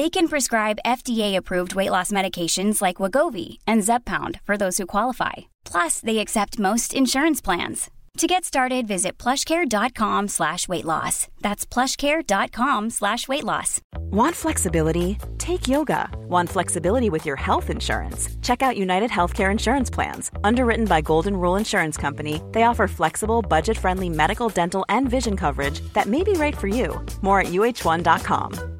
They can prescribe FDA-approved weight loss medications like Wagovi and Zepbound for those who qualify. Plus, they accept most insurance plans. To get started, visit plushcare.com slash weight loss. That's plushcare.com slash weight loss. Want flexibility? Take yoga. Want flexibility with your health insurance? Check out United Healthcare Insurance Plans. Underwritten by Golden Rule Insurance Company, they offer flexible, budget friendly medical, dental, and vision coverage that may be right for you. More at uh1.com.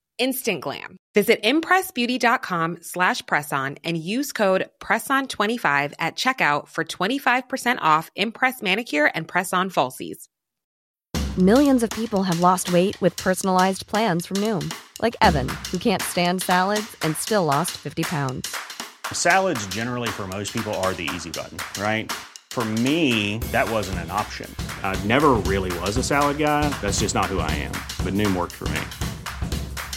instant glam. Visit impressbeauty.com slash presson and use code PRESSON25 at checkout for 25% off Impress Manicure and Press-On Falsies. Millions of people have lost weight with personalized plans from Noom. Like Evan, who can't stand salads and still lost 50 pounds. Salads generally for most people are the easy button, right? For me, that wasn't an option. I never really was a salad guy. That's just not who I am. But Noom worked for me.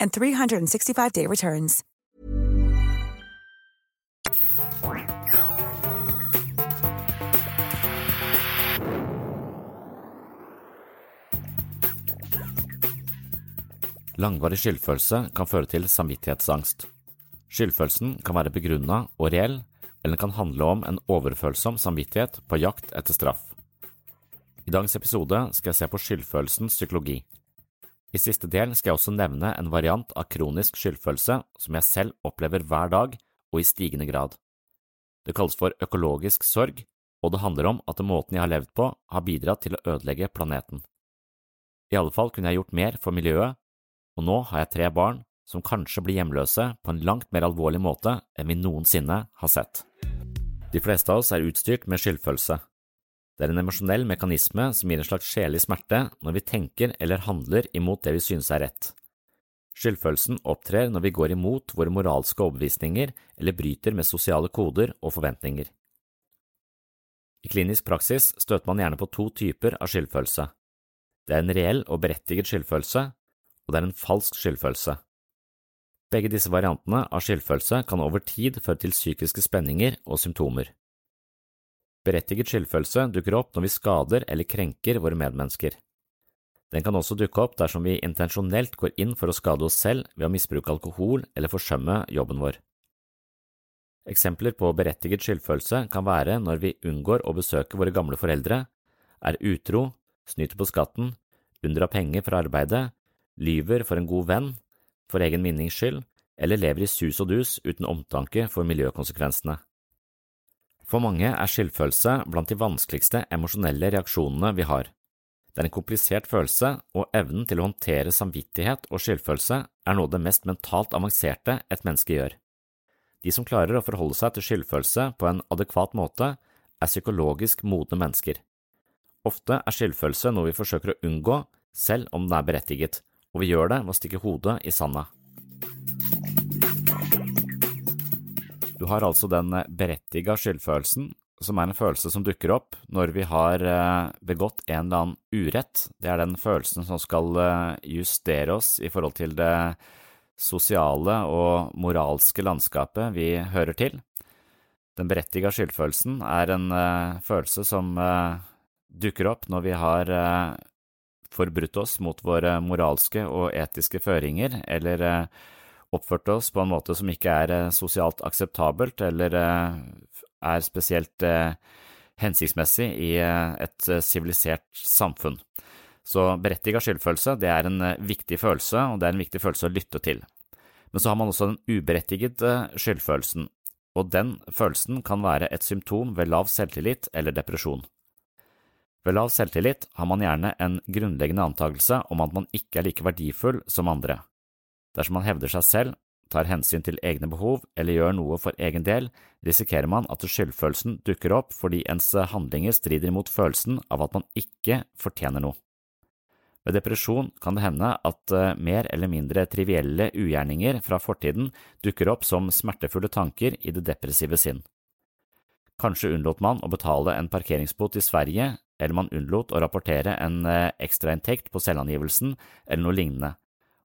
and 365-day returns. Langvarig skyldfølelse kan føre til samvittighetsangst. Skyldfølelsen kan være begrunna og reell, eller den kan handle om en overfølsom samvittighet på jakt etter straff. I dagens episode skal jeg se på skyldfølelsens psykologi. I siste del skal jeg også nevne en variant av kronisk skyldfølelse som jeg selv opplever hver dag og i stigende grad. Det kalles for økologisk sorg, og det handler om at måten jeg har levd på, har bidratt til å ødelegge planeten. I alle fall kunne jeg gjort mer for miljøet, og nå har jeg tre barn som kanskje blir hjemløse på en langt mer alvorlig måte enn vi noensinne har sett. De fleste av oss er utstyrt med skyldfølelse. Det er en emosjonell mekanisme som gir en slags sjelig smerte når vi tenker eller handler imot det vi synes er rett. Skyldfølelsen opptrer når vi går imot våre moralske overbevisninger eller bryter med sosiale koder og forventninger. I klinisk praksis støter man gjerne på to typer av skyldfølelse. Det er en reell og berettiget skyldfølelse, og det er en falsk skyldfølelse. Begge disse variantene av skyldfølelse kan over tid føre til psykiske spenninger og symptomer. Berettiget skyldfølelse dukker opp når vi skader eller krenker våre medmennesker. Den kan også dukke opp dersom vi intensjonelt går inn for å skade oss selv ved å misbruke alkohol eller forsømme jobben vår. Eksempler på berettiget skyldfølelse kan være når vi unngår å besøke våre gamle foreldre, er utro, snyter på skatten, unndrar penger fra arbeidet, lyver for en god venn, for egen vinnings skyld, eller lever i sus og dus uten omtanke for miljøkonsekvensene. For mange er skyldfølelse blant de vanskeligste emosjonelle reaksjonene vi har. Det er en komplisert følelse, og evnen til å håndtere samvittighet og skyldfølelse er noe av det mest mentalt avanserte et menneske gjør. De som klarer å forholde seg til skyldfølelse på en adekvat måte, er psykologisk modne mennesker. Ofte er skyldfølelse noe vi forsøker å unngå, selv om den er berettiget, og vi gjør det ved å stikke hodet i sanda. Du har altså den berettiga skyldfølelsen, som er en følelse som dukker opp når vi har eh, begått en eller annen urett. Det er den følelsen som skal eh, justere oss i forhold til det sosiale og moralske landskapet vi hører til. Den berettiga skyldfølelsen er en følelse som dukker opp når vi har forbrutt oss mot våre moralske og etiske føringer, eller oppført oss på en måte som ikke er eh, sosialt akseptabelt eller eh, er spesielt eh, hensiktsmessig i et sivilisert samfunn. Så berettiget skyldfølelse det er en viktig følelse, og det er en viktig følelse å lytte til. Men så har man også den uberettigede skyldfølelsen, og den følelsen kan være et symptom ved lav selvtillit eller depresjon. Ved lav selvtillit har man gjerne en grunnleggende antakelse om at man ikke er like verdifull som andre. Dersom man hevder seg selv, tar hensyn til egne behov eller gjør noe for egen del, risikerer man at skyldfølelsen dukker opp fordi ens handlinger strider imot følelsen av at man ikke fortjener noe. Ved depresjon kan det hende at eh, mer eller mindre trivielle ugjerninger fra fortiden dukker opp som smertefulle tanker i det depressive sinn. Kanskje unnlot man å betale en parkeringsbot i Sverige, eller man unnlot å rapportere en eh, ekstrainntekt på selvangivelsen, eller noe lignende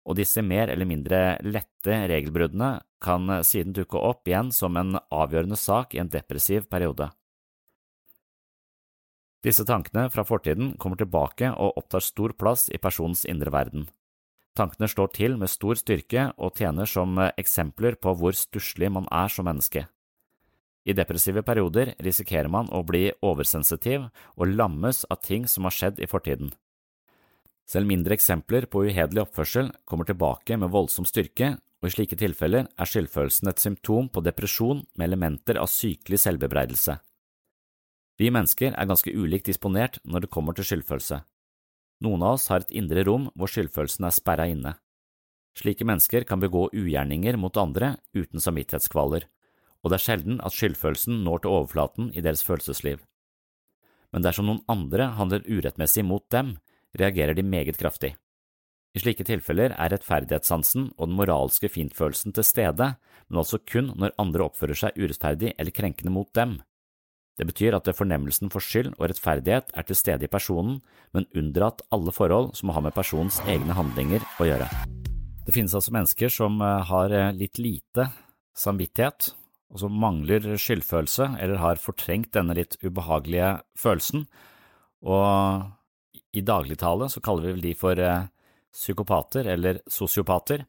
og disse mer eller mindre lette regelbruddene kan siden dukke opp igjen som en avgjørende sak i en depressiv periode. Disse tankene fra fortiden kommer tilbake og opptar stor plass i personens indre verden. Tankene slår til med stor styrke og tjener som eksempler på hvor stusslig man er som menneske. I depressive perioder risikerer man å bli oversensitiv og lammes av ting som har skjedd i fortiden. Selv mindre eksempler på uhederlig oppførsel kommer tilbake med voldsom styrke, og i slike tilfeller er skyldfølelsen et symptom på depresjon med elementer av sykelig selvbebreidelse. Vi mennesker er ganske ulikt disponert når det kommer til skyldfølelse. Noen av oss har et indre rom hvor skyldfølelsen er sperra inne. Slike mennesker kan begå ugjerninger mot andre uten samvittighetskvaler, og det er sjelden at skyldfølelsen når til overflaten i deres følelsesliv. Men dersom noen andre handler urettmessig mot dem, reagerer de meget kraftig. I slike tilfeller er rettferdighetssansen og den moralske fintfølelsen til stede, men altså kun når andre oppfører seg urettferdig eller krenkende mot dem. Det betyr at fornemmelsen for skyld og rettferdighet er til stede i personen, men unndratt alle forhold som har med personens egne handlinger å gjøre. Det finnes altså mennesker som eh, har eh, litt lite samvittighet, og som mangler skyldfølelse eller har fortrengt denne litt ubehagelige følelsen, og i dagligtale så kaller vi vel de for eh, psykopater eller sosiopater.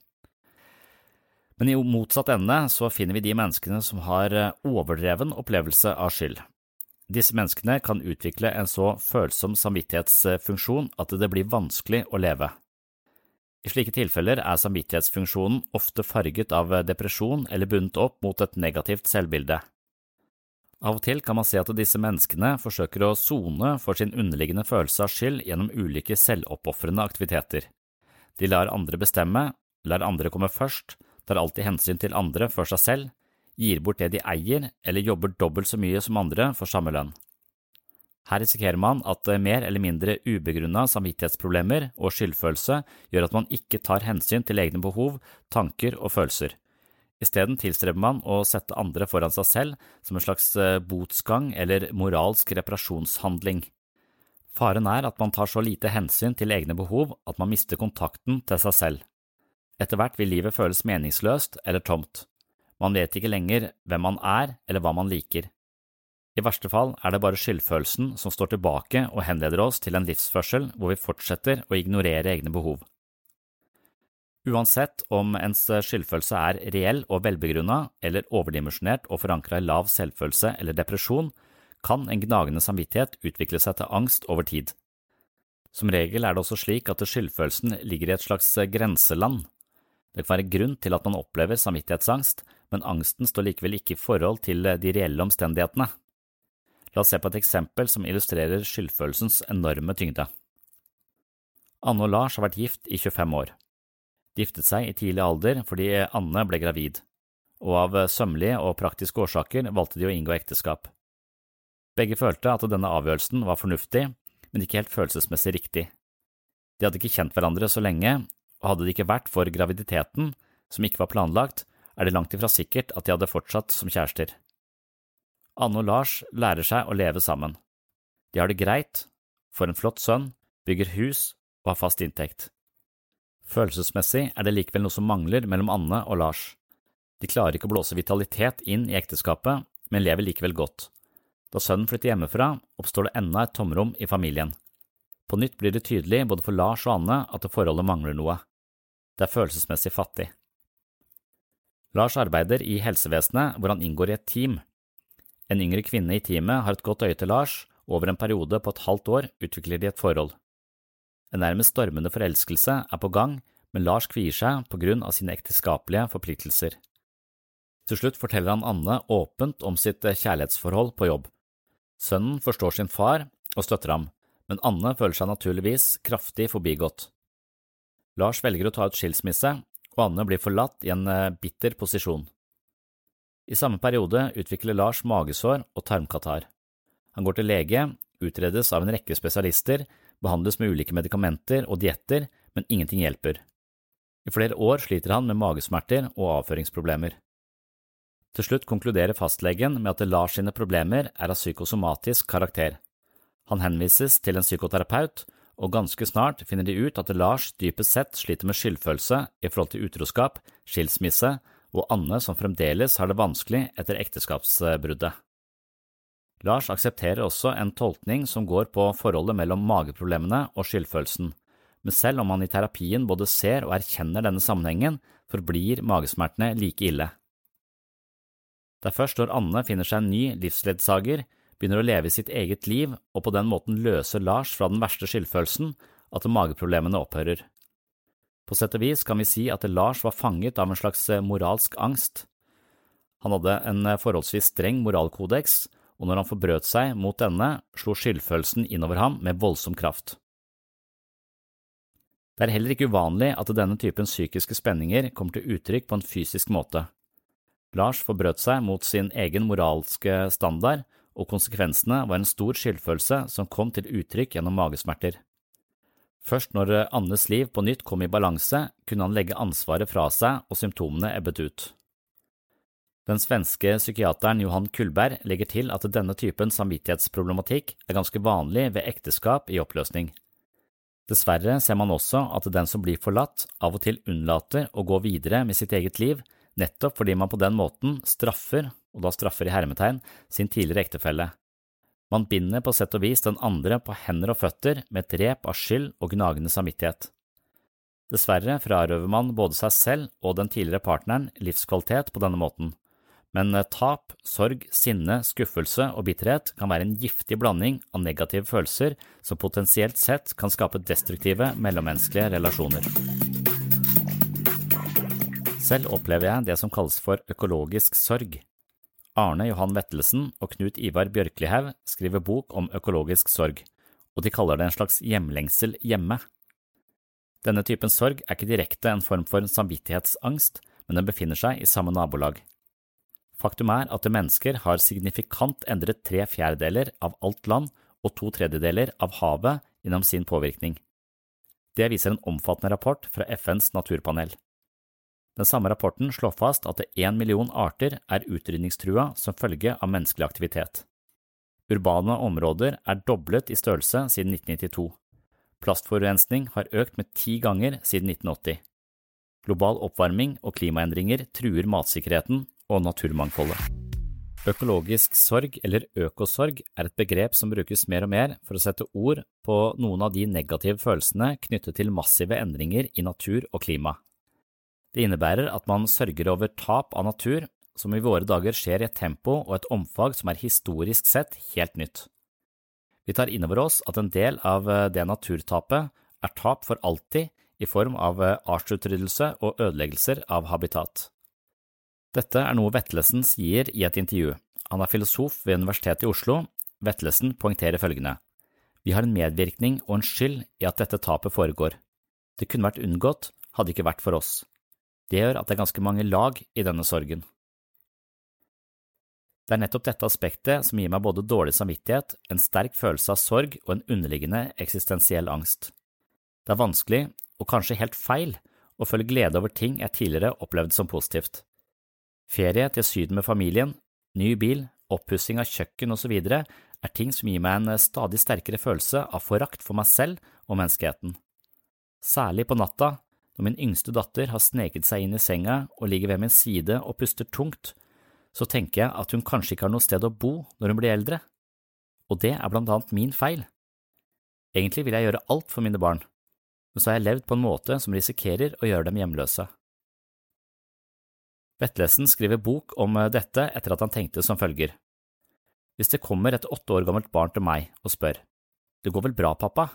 Men i motsatt ende så finner vi de menneskene som har eh, overdreven opplevelse av skyld. Disse menneskene kan utvikle en så følsom samvittighetsfunksjon at det blir vanskelig å leve. I slike tilfeller er samvittighetsfunksjonen ofte farget av depresjon eller bundet opp mot et negativt selvbilde. Av og til kan man se at disse menneskene forsøker å sone for sin underliggende følelse av skyld gjennom ulike selvoppofrende aktiviteter. De lar andre bestemme, lar andre komme først, tar alltid hensyn til andre før seg selv, gir bort det de eier, eller jobber dobbelt så mye som andre for samme lønn. Her risikerer man at mer eller mindre ubegrunna samvittighetsproblemer og skyldfølelse gjør at man ikke tar hensyn til egne behov, tanker og følelser. Isteden tilstreber man å sette andre foran seg selv som en slags eh, botsgang eller moralsk reparasjonshandling. Faren er at man tar så lite hensyn til egne behov at man mister kontakten til seg selv. Etter hvert vil livet føles meningsløst eller tomt. Man vet ikke lenger hvem man er eller hva man liker. I verste fall er det bare skyldfølelsen som står tilbake og henleder oss til en livsførsel hvor vi fortsetter å ignorere egne behov. Uansett om ens skyldfølelse er reell og velbegrunna eller overdimensjonert og forankra i lav selvfølelse eller depresjon, kan en gnagende samvittighet utvikle seg til angst over tid. Som regel er det også slik at skyldfølelsen ligger i et slags grenseland. Det kan være grunn til at man opplever samvittighetsangst, men angsten står likevel ikke i forhold til de reelle omstendighetene. La oss se på et eksempel som illustrerer skyldfølelsens enorme tyngde. Anne og Lars har vært gift i 25 år. Giftet seg i tidlig alder fordi Anne ble gravid, og av sømmelige og praktiske årsaker valgte de å inngå ekteskap. Begge følte at denne avgjørelsen var fornuftig, men ikke helt følelsesmessig riktig. De hadde ikke kjent hverandre så lenge, og hadde det ikke vært for graviditeten, som ikke var planlagt, er det langt ifra sikkert at de hadde fortsatt som kjærester. Anne og Lars lærer seg å leve sammen. De har det greit, får en flott sønn, bygger hus og har fast inntekt. Følelsesmessig er det likevel noe som mangler mellom Anne og Lars. De klarer ikke å blåse vitalitet inn i ekteskapet, men lever likevel godt. Da sønnen flytter hjemmefra, oppstår det enda et tomrom i familien. På nytt blir det tydelig både for Lars og Anne at det forholdet mangler noe. Det er følelsesmessig fattig. Lars arbeider i helsevesenet hvor han inngår i et team. En yngre kvinne i teamet har et godt øye til Lars, og over en periode på et halvt år utvikler de et forhold. En nærmest stormende forelskelse er på gang, men Lars kvier seg på grunn av sine ekteskapelige forpliktelser. Til slutt forteller han Anne åpent om sitt kjærlighetsforhold på jobb. Sønnen forstår sin far og støtter ham, men Anne føler seg naturligvis kraftig forbigått. Lars velger å ta ut skilsmisse, og Anne blir forlatt i en eh, bitter posisjon. I samme periode utvikler Lars magesår og tarmkatarr. Han går til lege, utredes av en rekke spesialister, behandles med ulike medikamenter og dietter, men ingenting hjelper. I flere år sliter han med magesmerter og avføringsproblemer. Til slutt konkluderer fastlegen med at Lars sine problemer er av psykosomatisk karakter. Han henvises til en psykoterapeut, og ganske snart finner de ut at Lars dypest sett sliter med skyldfølelse i forhold til utroskap, skilsmisse og Anne som fremdeles har det vanskelig etter ekteskapsbruddet. Lars aksepterer også en tolkning som går på forholdet mellom mageproblemene og skyldfølelsen, men selv om han i terapien både ser og erkjenner denne sammenhengen, forblir magesmertene like ille. Det er først når Anne finner seg en ny livsledsager, begynner å leve sitt eget liv og på den måten løser Lars fra den verste skyldfølelsen, at mageproblemene opphører. På sett og vis kan vi si at Lars var fanget av en slags moralsk angst. Han hadde en forholdsvis streng moralkodeks, og når han forbrøt seg mot denne, slo skyldfølelsen innover ham med voldsom kraft. Det er heller ikke uvanlig at denne typen psykiske spenninger kommer til uttrykk på en fysisk måte. Lars forbrøt seg mot sin egen moralske standard og konsekvensene var en stor skyldfølelse som kom til uttrykk gjennom magesmerter. Først når Annes liv på nytt kom i balanse, kunne han legge ansvaret fra seg og symptomene ebbet ut. Den svenske psykiateren Johan Kullberg legger til at denne typen samvittighetsproblematikk er ganske vanlig ved ekteskap i oppløsning. Dessverre ser man også at den som blir forlatt, av og til unnlater å gå videre med sitt eget liv, nettopp fordi man på den måten straffer og da straffer i hermetegn, sin tidligere ektefelle. Man binder på sett og vis den andre på hender og føtter med et rep av skyld og gnagende samvittighet. Dessverre frarøver man både seg selv og den tidligere partneren livskvalitet på denne måten, men eh, tap, sorg, sinne, skuffelse og bitterhet kan være en giftig blanding av negative følelser som potensielt sett kan skape destruktive mellommenneskelige relasjoner. Selv opplever jeg det som kalles for økologisk sorg. Arne Johan Vettelsen og Knut Ivar Bjørklihaug skriver bok om økologisk sorg, og de kaller det en slags hjemlengsel hjemme. Denne typen sorg er ikke direkte en form for samvittighetsangst, men den befinner seg i samme nabolag. Faktum er at mennesker har signifikant endret tre fjerdedeler av alt land og to tredjedeler av havet gjennom sin påvirkning. Det viser en omfattende rapport fra FNs naturpanel. Den samme rapporten slår fast at én million arter er utrydningstrua som følge av menneskelig aktivitet. Urbane områder er doblet i størrelse siden 1992. Plastforurensning har økt med ti ganger siden 1980. Global oppvarming og klimaendringer truer matsikkerheten og naturmangfoldet. Økologisk sorg, eller økosorg, er et begrep som brukes mer og mer for å sette ord på noen av de negative følelsene knyttet til massive endringer i natur og klima. Det innebærer at man sørger over tap av natur, som i våre dager skjer i et tempo og et omfang som er historisk sett helt nytt. Vi tar inn over oss at en del av eh, det naturtapet er tap for alltid i form av eh, artsutryddelse og ødeleggelser av habitat. Dette er noe Vetlesen sier i et intervju. Han er filosof ved Universitetet i Oslo. Vetlesen poengterer følgende. Vi har en medvirkning og en skyld i at dette tapet foregår. Det kunne vært unngått hadde ikke vært for oss. Det gjør at det er ganske mange lag i denne sorgen. Det er nettopp dette aspektet som gir meg både dårlig samvittighet, en sterk følelse av sorg og en underliggende eksistensiell angst. Det er vanskelig, og kanskje helt feil, å føle glede over ting jeg tidligere opplevde som positivt. Ferie til Syden med familien, ny bil, oppussing av kjøkken osv. er ting som gir meg en stadig sterkere følelse av forakt for meg selv og menneskeheten. Særlig på natta, når min yngste datter har sneket seg inn i senga og ligger ved min side og puster tungt, så tenker jeg at hun kanskje ikke har noe sted å bo når hun blir eldre, og det er blant annet min feil. Egentlig vil jeg gjøre alt for mine barn, men så har jeg levd på en måte som risikerer å gjøre dem hjemløse. Vetlesen skriver bok om eh, dette etter at han tenkte som følger. Hvis det kommer et åtte år gammelt barn til meg og spør, Det går vel bra, pappa?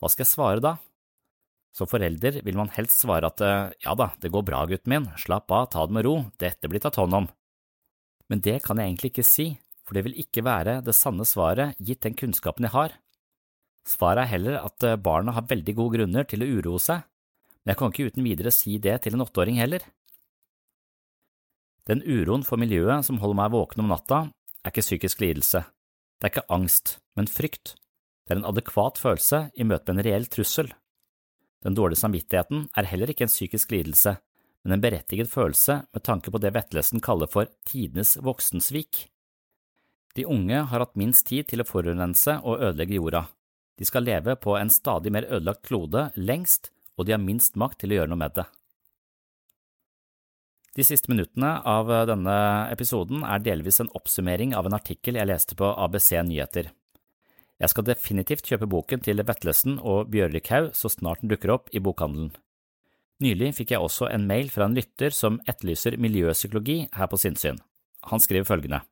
Hva skal jeg svare da? Som forelder vil man helst svare at eh, ja da, det går bra, gutten min, slapp av, ta det med ro, dette blir tatt hånd om. Men det kan jeg egentlig ikke si, for det vil ikke være det sanne svaret gitt den kunnskapen jeg har. Svaret er heller at eh, barna har veldig gode grunner til å uroe seg, men jeg kan ikke uten videre si det til en åtteåring heller. Den uroen for miljøet som holder meg våken om natta, er ikke psykisk lidelse. Det er ikke angst, men frykt. Det er en adekvat følelse i møte med en reell trussel. Den dårlige samvittigheten er heller ikke en psykisk lidelse, men en berettiget følelse med tanke på det Vetlesen kaller for tidenes voksensvik. De unge har hatt minst tid til å forurense og ødelegge jorda. De skal leve på en stadig mer ødelagt klode lengst, og de har minst makt til å gjøre noe med det. De siste minuttene av denne episoden er delvis en oppsummering av en artikkel jeg leste på ABC Nyheter. Jeg skal definitivt kjøpe boken til Vetlesen og Bjørlikhaug så snart den dukker opp i bokhandelen. Nylig fikk jeg også en mail fra en lytter som etterlyser miljøpsykologi her på sinnssyn. Han skriver følgende.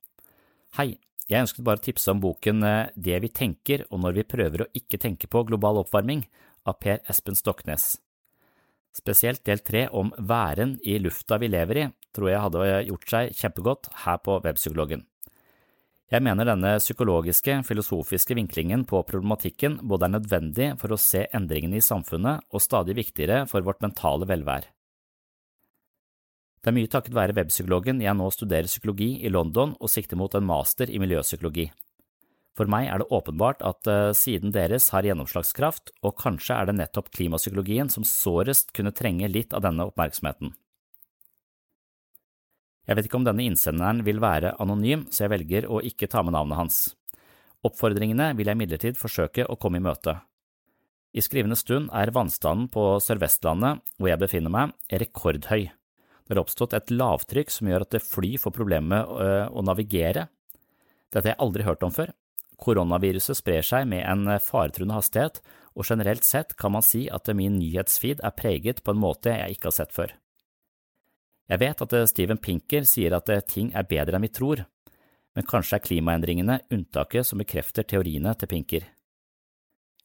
Hei, jeg ønsket bare å tipse om boken eh, Det vi tenker og når vi prøver å ikke tenke på global oppvarming av Per Espen Stoknes. Spesielt del tre om væren i lufta vi lever i tror jeg hadde gjort seg kjempegodt her på Webpsykologen. Jeg mener denne psykologiske, filosofiske vinklingen på problematikken både er nødvendig for å se endringene i samfunnet og stadig viktigere for vårt mentale velvære. Det er mye takket være webpsykologen jeg nå studerer psykologi i London og sikter mot en master i miljøpsykologi. For meg er det åpenbart at uh, siden deres har gjennomslagskraft, og kanskje er det nettopp klimapsykologien som sårest kunne trenge litt av denne oppmerksomheten. Jeg vet ikke om denne innsenderen vil være anonym, så jeg velger å ikke ta med navnet hans. Oppfordringene vil jeg imidlertid forsøke å komme i møte. I skrivende stund er vannstanden på Sør-Vestlandet, hvor jeg befinner meg, rekordhøy. Det har oppstått et lavtrykk som gjør at det fly får problemer med øh, å navigere. Dette har jeg aldri hørt om før. Koronaviruset sprer seg med en faretruende hastighet, og generelt sett kan man si at min nyhetsfeed er preget på en måte jeg ikke har sett før. Jeg vet at Steven Pinker sier at ting er bedre enn vi tror, men kanskje er klimaendringene unntaket som bekrefter teoriene til Pinker.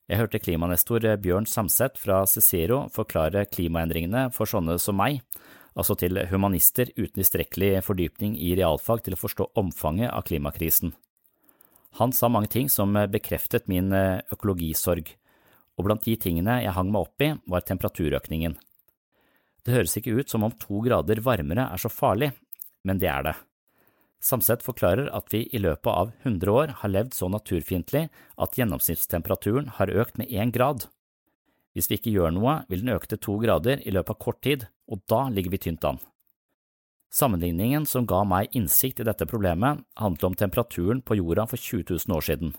Jeg hørte klimanestor Bjørn Samset fra Cicero forklare klimaendringene for sånne som meg, altså til humanister uten tilstrekkelig fordypning i realfag til å forstå omfanget av klimakrisen. Han sa mange ting som bekreftet min økologisorg, og blant de tingene jeg hang meg opp i, var temperaturøkningen. Det høres ikke ut som om to grader varmere er så farlig, men det er det. Samset forklarer at vi i løpet av 100 år har levd så naturfiendtlig at gjennomsnittstemperaturen har økt med én grad. Hvis vi ikke gjør noe, vil den øke til to grader i løpet av kort tid, og da ligger vi tynt an. Sammenligningen som ga meg innsikt i dette problemet, handlet om temperaturen på jorda for 20 000 år siden.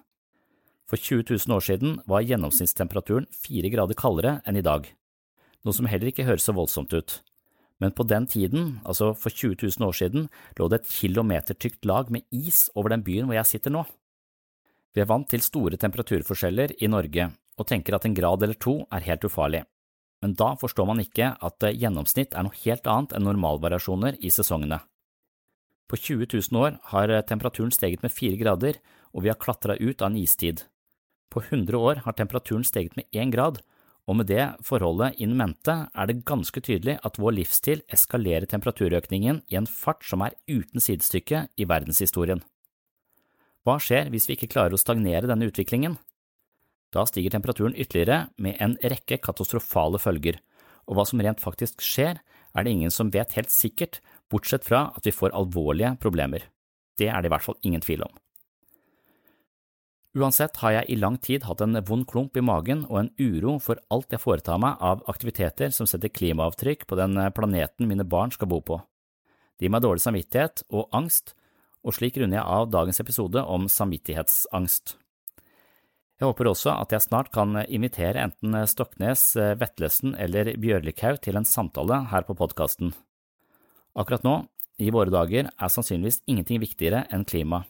For 20 000 år siden var gjennomsnittstemperaturen fire grader kaldere enn i dag, noe som heller ikke høres så voldsomt ut men på den tiden, altså for 20 000 år siden, lå det et kilometertykt lag med is over den byen hvor jeg sitter nå. Vi er vant til store temperaturforskjeller i Norge og tenker at en grad eller to er helt ufarlig, men da forstår man ikke at gjennomsnitt er noe helt annet enn normalvariasjoner i sesongene. På 20 000 år har temperaturen steget med fire grader, og vi har klatra ut av en istid. På 100 år har temperaturen steget med én grad, og med det forholdet in mente er det ganske tydelig at vår livsstil eskalerer temperaturøkningen i en fart som er uten sidestykke i verdenshistorien. Hva skjer hvis vi ikke klarer å stagnere denne utviklingen? Da stiger temperaturen ytterligere med en rekke katastrofale følger, og hva som rent faktisk skjer, er det ingen som vet helt sikkert, bortsett fra at vi får alvorlige problemer. Det er det i hvert fall ingen tvil om. Uansett har jeg i lang tid hatt en vond klump i magen og en uro for alt jeg foretar meg av aktiviteter som setter klimaavtrykk på den planeten mine barn skal bo på. Det gir meg dårlig samvittighet og angst, og slik runder jeg av dagens episode om samvittighetsangst. Jeg håper også at jeg snart kan invitere enten Stoknes, Vetlesen eller Bjørlikhaug til en samtale her på podkasten. Akkurat nå, i våre dager, er sannsynligvis ingenting viktigere enn klima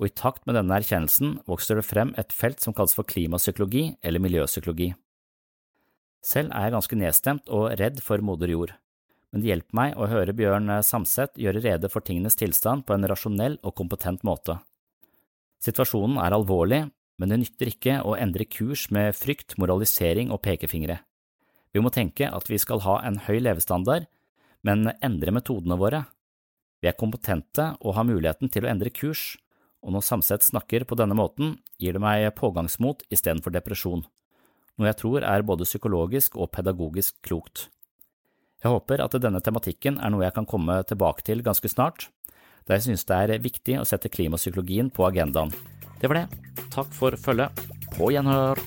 og i takt med denne erkjennelsen vokser det frem et felt som kalles for klimapsykologi eller miljøpsykologi. Selv er jeg ganske nedstemt og redd for moder jord, men det hjelper meg å høre Bjørn Samset gjøre rede for tingenes tilstand på en rasjonell og kompetent måte. Situasjonen er alvorlig, men det nytter ikke å endre kurs med frykt, moralisering og pekefingre. Vi må tenke at vi skal ha en høy levestandard, men endre metodene våre. Vi er kompetente og har muligheten til å endre kurs, og når Samset snakker på denne måten, gir det meg pågangsmot istedenfor depresjon, noe jeg tror er både psykologisk og pedagogisk klokt. Jeg håper at denne tematikken er noe jeg kan komme tilbake til ganske snart, da jeg synes det er viktig å sette klimapsykologien på agendaen. Det var det. Takk for følget. På gjenhør!